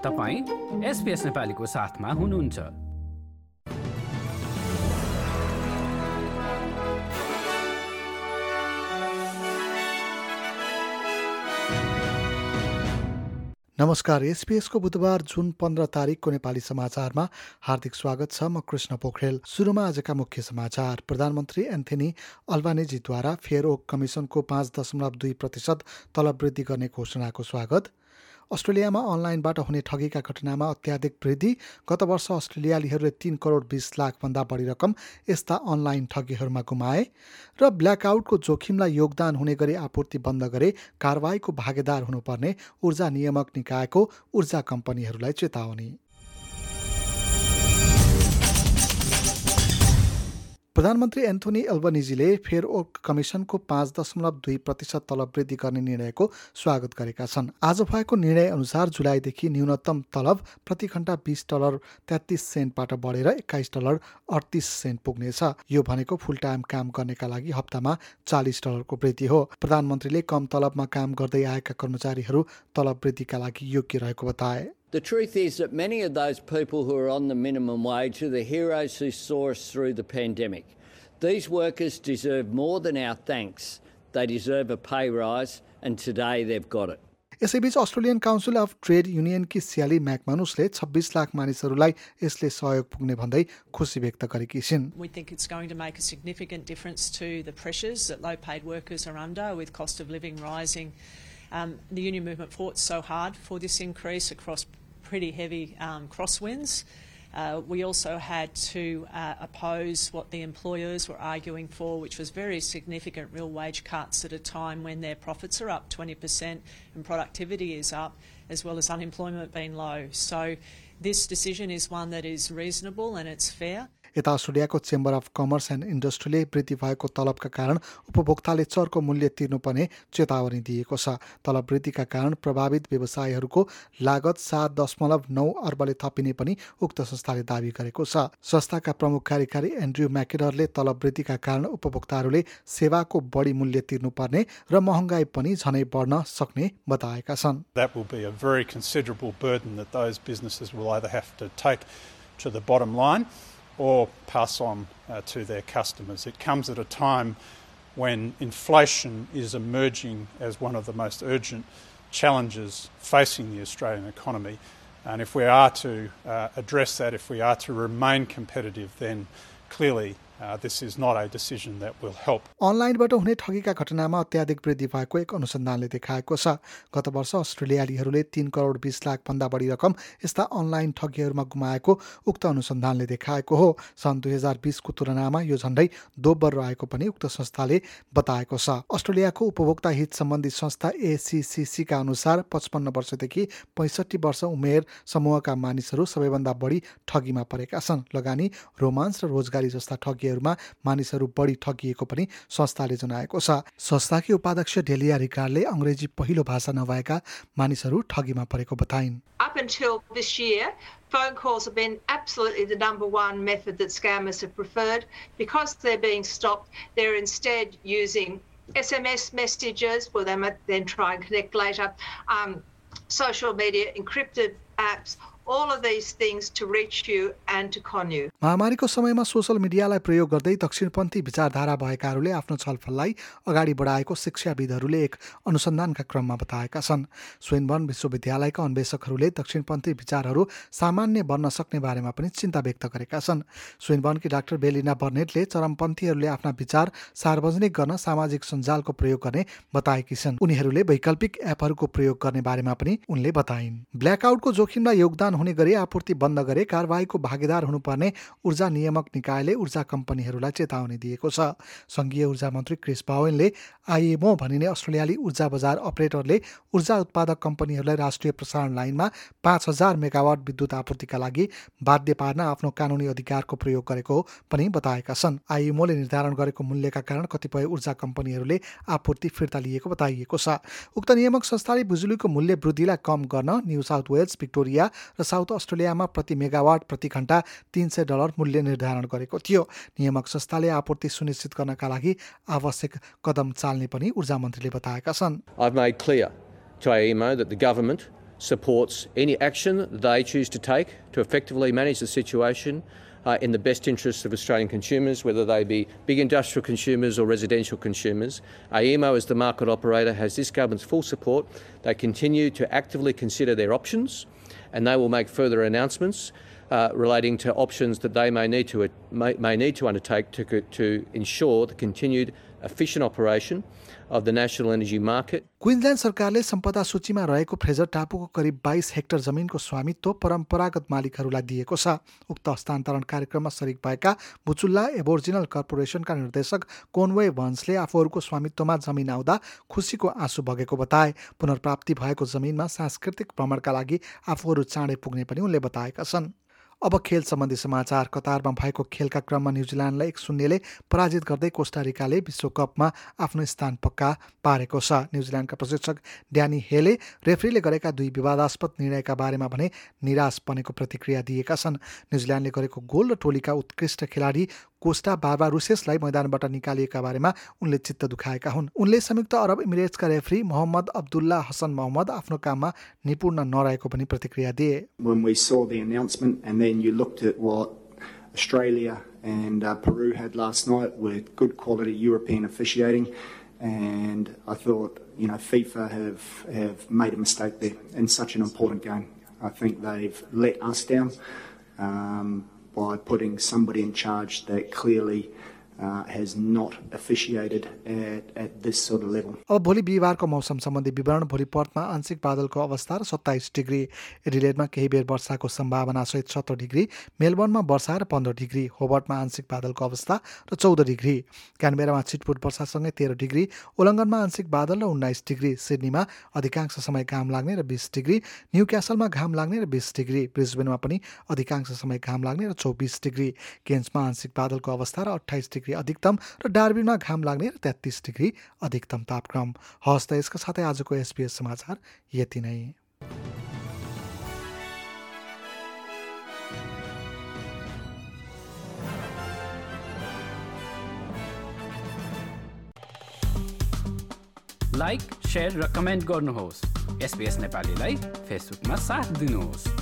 तपाईँ एसपिएस नेपालीको साथमा हुनुहुन्छ। नमस्कार बुधबार जुन पन्ध्र तारिकको नेपाली समाचारमा हार्दिक स्वागत छ। म कृष्ण पोखरेल। सुरुमा आजका मुख्य समाचार। प्रधानमन्त्री एन्थनी अल्बानेजीद्वारा फेयर ओक कमिसनको पाँच दशमलव दुई प्रतिशत तलब वृद्धि गर्ने घोषणाको स्वागत। अस्ट्रेलियामा अनलाइनबाट हुने ठगीका घटनामा अत्याधिक वृद्धि। गत वर्ष अस्ट्रेलियालीहरूले तीन करोड बिस लाखभन्दा बढी रकम यस्ता अनलाइन ठगीहरूमा गुमाए र ब्ल्याकआउटको जोखिमलाई योगदान हुने गरी आपूर्ति बन्द गरे कारवाहीको भागेदार हुनुपर्ने ऊर्जा नियामक निकायको ऊर्जा कम्पनीहरूलाई चेतावनी। प्रधानमन्त्री एन्थोनी एल्बनिजीले फेयर ओक कमिसनको पाँच दशमलव दुई प्रतिशत तलब वृद्धि गर्ने निर्णयको स्वागत गरेका छन्। आज भएको निर्णय अनुसार जुलाईदेखि न्यूनतम तलब प्रति घण्टा बिस डलर तेत्तिस सेन्टबाट बढेर एक्काइस डलर अडतिस सेन्ट पुग्नेछ। यो भनेको फुल टाइम काम गर्नेका लागि हप्तामा चालिस डलरको वृद्धि हो। प्रधानमन्त्रीले कम तलबमा काम गर्दै आएका कर्मचारीहरू तलब वृद्धिका लागि योग्य रहेको बताए। The truth is that many of those people who are on the minimum wage are the heroes who saw us through the pandemic. These workers deserve more than our thanks. They deserve a pay rise, and today they've got it. यसैबीच Australian council of trade युनियनकी Sally म्याकमानुसले छब्बिस लाख मानिसहरूलाई यसले सहयोग पुग्ने भन्दै खुसी व्यक्त गरेकी छिन् We think it's going to make a significant difference to the pressures that low paid workers are under with cost of living rising. um, the union movement fought so hard for this increase across pretty heavy um, crosswinds. Uh, we also had to uh, oppose what the employers were arguing for, which was very significant real wage cuts at a time when their profits are up 20% and productivity is up, as well as unemployment being low. So, this decision is one that is reasonable and it's fair. यता अस्ट्रेलियाको chamber of commerce and इन्डस्ट्रीले वृद्धि भएको तलबका कारण उपभोक्ताले चर्को मूल्य तिर्नुपर्ने चेतावनी दिएको छ। तलब वृद्धिका कारण प्रभावित व्यवसायहरूको लागत सात दशमलव नौ अर्बले थपिने पनि उक्त संस्थाले दावी गरेको छ। संस्थाका प्रमुख कार्यकारी एन्ड्रयू म्याकेडरले तलब वृद्धिका कारण उपभोक्ताहरूले सेवाको बढी मूल्य तिर्नुपर्ने र महँगाई पनि झनै बढ्न सक्ने बताएका छन्। To the bottom line. Or pass on uh, to their customers. It comes at a time when inflation is emerging as one of the most urgent challenges facing the Australian economy. And if we are to uh, address that, if we are to remain competitive, then clearly Uh. अनलाइनबाट हुने ठगीका घटनामा अत्याधिक वृद्धि भएको एक अनुसन्धानले देखाएको छ। गत वर्ष अस्ट्रेलियालीहरूले तीन करोड बिस लाख भन्दा बढी रकम यस्ता अनलाइन ठगीहरूमा गुमाएको उक्त अनुसन्धानले देखाएको हो। सन् दुई हजार बिसको तुलनामा यो झन्डै दोब्बर रहेको पनि उक्त संस्थाले बताएको छ। अस्ट्रेलियाको उपभोक्ता हित सम्बन्धी संस्था एसिसिसीका अनुसार पचपन्न वर्षदेखि पैँसठी वर्ष उमेर समूहका मानिसहरू सबैभन्दा बढी ठगीमा परेका छन्। लगानी रोमान्स र रोजगारी जस्ता ठगी मा मानिसहरू बढी ठगिएको पनि संस्थाले जनाएको छ संस्थाकी उपाध्यक्ष डेलिया रिकार्डले अङ्ग्रेजी पहिलो भाषा नभएका मानिसहरू ठगीमा परेको बताइन् phone calls have been absolutely the number one method that scammers have preferred. Because they're being stopped, they're instead using SMS messages, where they might then try and connect later, um, social media, encrypted apps, महामारीको समयमा social मिडियालाई प्रयोग गर्दै दक्षिणपन्थी विचारधारा भएकाहरूले आफ्नो छलफललाई अगाडि बढाएको शिक्षाविदहरूले एक अनुसन्धानका क्रममा बताएका छन्। स्वेनबर्न विश्वविद्यालयका अन्वेषकहरूले दक्षिणपन्थी विचारहरू सामान्य बन्न सक्ने बारेमा पनि चिन्ता व्यक्त गरेका छन्। स्वेनबर्नकी डाक्टर बेलिना बर्नेटले चरमपन्थीहरूले आफ्ना विचार सार्वजनिक गर्न सामाजिक सञ्जालको प्रयोग गर्ने बताएकी छन्। उनीहरूले वैकल्पिक एपहरूको प्रयोग गर्ने बारेमा पनि उनले बताइन्। ब्ल्याकआउटको जोखिमलाई योगदान हुने गरी आपूर्ति बन्द गरे कारवाहीको भागीदार हुनुपर्ने ऊर्जा नियामक निकायले ऊर्जा कम्पनीहरूलाई चेतावनी दिएको छ। सङ्घीय ऊर्जा मन्त्री क्रिस बावेनले आइएमओ भनिने अस्ट्रेलियाली ऊर्जा बजार अपरेटरले ऊर्जा उत्पादक कम्पनीहरूलाई राष्ट्रिय प्रसारण लाइनमा पाँच हजार मेगावाट विद्युत आपूर्तिका लागि बाध्य पार्न आफ्नो कानुनी अधिकारको प्रयोग गरेको पनि बताएका छन्। आइएमओले निर्धारण गरेको मूल्यका कारण कतिपय ऊर्जा कम्पनीहरूले आपूर्ति फिर्ता लिएको बताइएको छ। उक्त नियामक संस्थाले बिजुलीको मूल्य वृद्धिलाई कम गर्न न्यू साउथ वेल्स भिक्टोरिया र साउथ अस्ट्रेलियामा प्रति मेगावाट प्रति घण्टा तिन सय डलर मूल्य निर्धारण गरेको थियो नियामक संस्थाले आपूर्ति सुनिश्चित गर्नका लागि आवश्यक कदम चाल्ने पनि ऊर्जा मन्त्रीले बताएका छन् supports any action they choose to take to effectively manage the situation uh, in the best interests of Australian consumers, whether they be big industrial consumers or residential consumers. AEMO, as the market operator, has this government's full support. They continue to actively consider their options and they will make further announcements. Uh, relating to options that they may need to, may, may need to undertake to, to ensure the continued efficient operation of the national energy market. Queensland सरकारले सम्पदा सूचीमा रहेको Fraser टापुको करिब बाइस hectare जमिनको स्वामित्व परम्परागत मालिकहरूलाई दिएको छ। उक्त हस्तान्तरण कार्यक्रममा सरिक भएका बुचुल्ला एबोर्जिनल कर्पोरेसनका निर्देशक कोनवे भन्सले आफूहरूको स्वामित्वमा जमिन आउँदा खुसीको आँसु बगेको बताए। पुनर्प्राप्ति भएको जमिनमा सांस्कृतिक भ्रमणका लागि आफूहरू चाँडै पुग्ने पनि उनले बताएका छन्। अब खेल सम्बन्धी समाचार कतारमा भएको खेलका क्रममा न्युजिल्यान्डलाई एक शून्यले पराजित गर्दै कोस्टारिकाले विश्वकपमा आफ्नो स्थान पक्का पारेको छ। न्युजिल्यान्डका प्रशिक्षक ड्यानी हेले रेफ्रीले गरेका दुई विवादास्पद निर्णयका बारेमा भने निराश बनेको प्रतिक्रिया दिएका छन्। न्युजिल्यान्डले गरेको गोल र टोलीका उत्कृष्ट खेलाडी कोस्टा बाबा रुसेसलाई मैदानबाट निकालिएका बारेमा उनले चित्त दुखाएका हुन् उनले संयुक्त अरब इमिरेट्सका referee Mohammed Abdullah Hassan Mohammed आफ्नो काममा निपुण नरहेको पनि प्रतिक्रिया दिए When we saw the announcement and then you looked at what Australia and uh, Peru had last night with good quality European officiating and I thought, you know, FIFA have, have made a mistake there in such an important game. I think they've let us down. Um, by putting somebody in charge that clearly अब भोलि बिहिबारको मौसम सम्बन्धी विवरण भोलि पर्थमा आंशिक बादलको अवस्था र सत्ताइस डिग्री एडिलेडमा केही बेर वर्षाको सम्भावना सहित सत्र डिग्री मेलबर्नमा वर्षा र पन्ध्र डिग्री होबर्टमा आंशिक बादलको अवस्था र चौध डिग्री। क्यानबेरामा छिटपुट वर्षासँगै तेह्र डिग्री उल्लङ्घनमा आंशिक बादल र उन्नाइस डिग्री सिडनीमा अधिकांश समय घाम लाग्ने र बिस डिग्री न्यू क्यासलमा घाम लाग्ने र बिस डिग्री ब्रिजबेनमा पनि अधिकांश समय घाम लाग्ने र चौबिस डिग्री। केन्समा आंशिक बादलको अवस्था र अठाइस डिग्री अधिकतम र डार्बिनमा घाम लाग्ने र तेत्तिस डिग्री अधिकतम तापक्रम। हवस् त यसका साथै आजको एसपिएस समाचार यति नै। लाइक सेयर र कमेन्ट गर्नुहोस्। एसपिएस नेपालीलाई फेसबुकमा साथ दिनुहोस्।